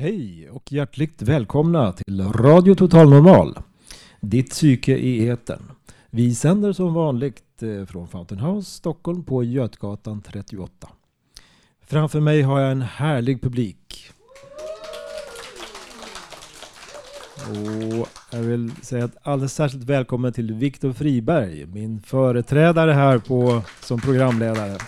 Hej och hjärtligt välkomna till Radio Total Normal. Ditt psyke i etern. Vi sänder som vanligt eh, från Fountain House, Stockholm på Götgatan 38. Framför mig har jag en härlig publik. Och jag vill säga ett alldeles särskilt välkommen till Viktor Friberg, min företrädare här på, som programledare.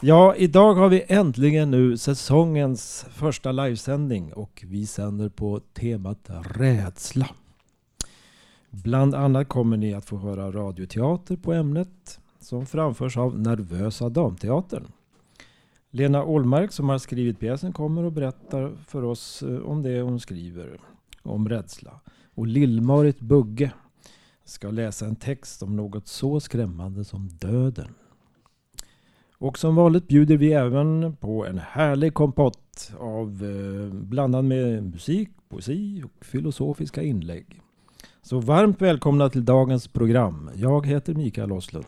Ja, idag har vi äntligen nu säsongens första livesändning och vi sänder på temat rädsla. Bland annat kommer ni att få höra radioteater på ämnet som framförs av Nervösa Damteatern. Lena Ålmark som har skrivit pjäsen kommer och berättar för oss eh, om det hon skriver om rädsla. Och Lill-Marit Bugge ska läsa en text om något så skrämmande som döden. Och som vanligt bjuder vi även på en härlig kompott av eh, blandad med musik, poesi och filosofiska inlägg. Så varmt välkomna till dagens program. Jag heter Mikael Oslund.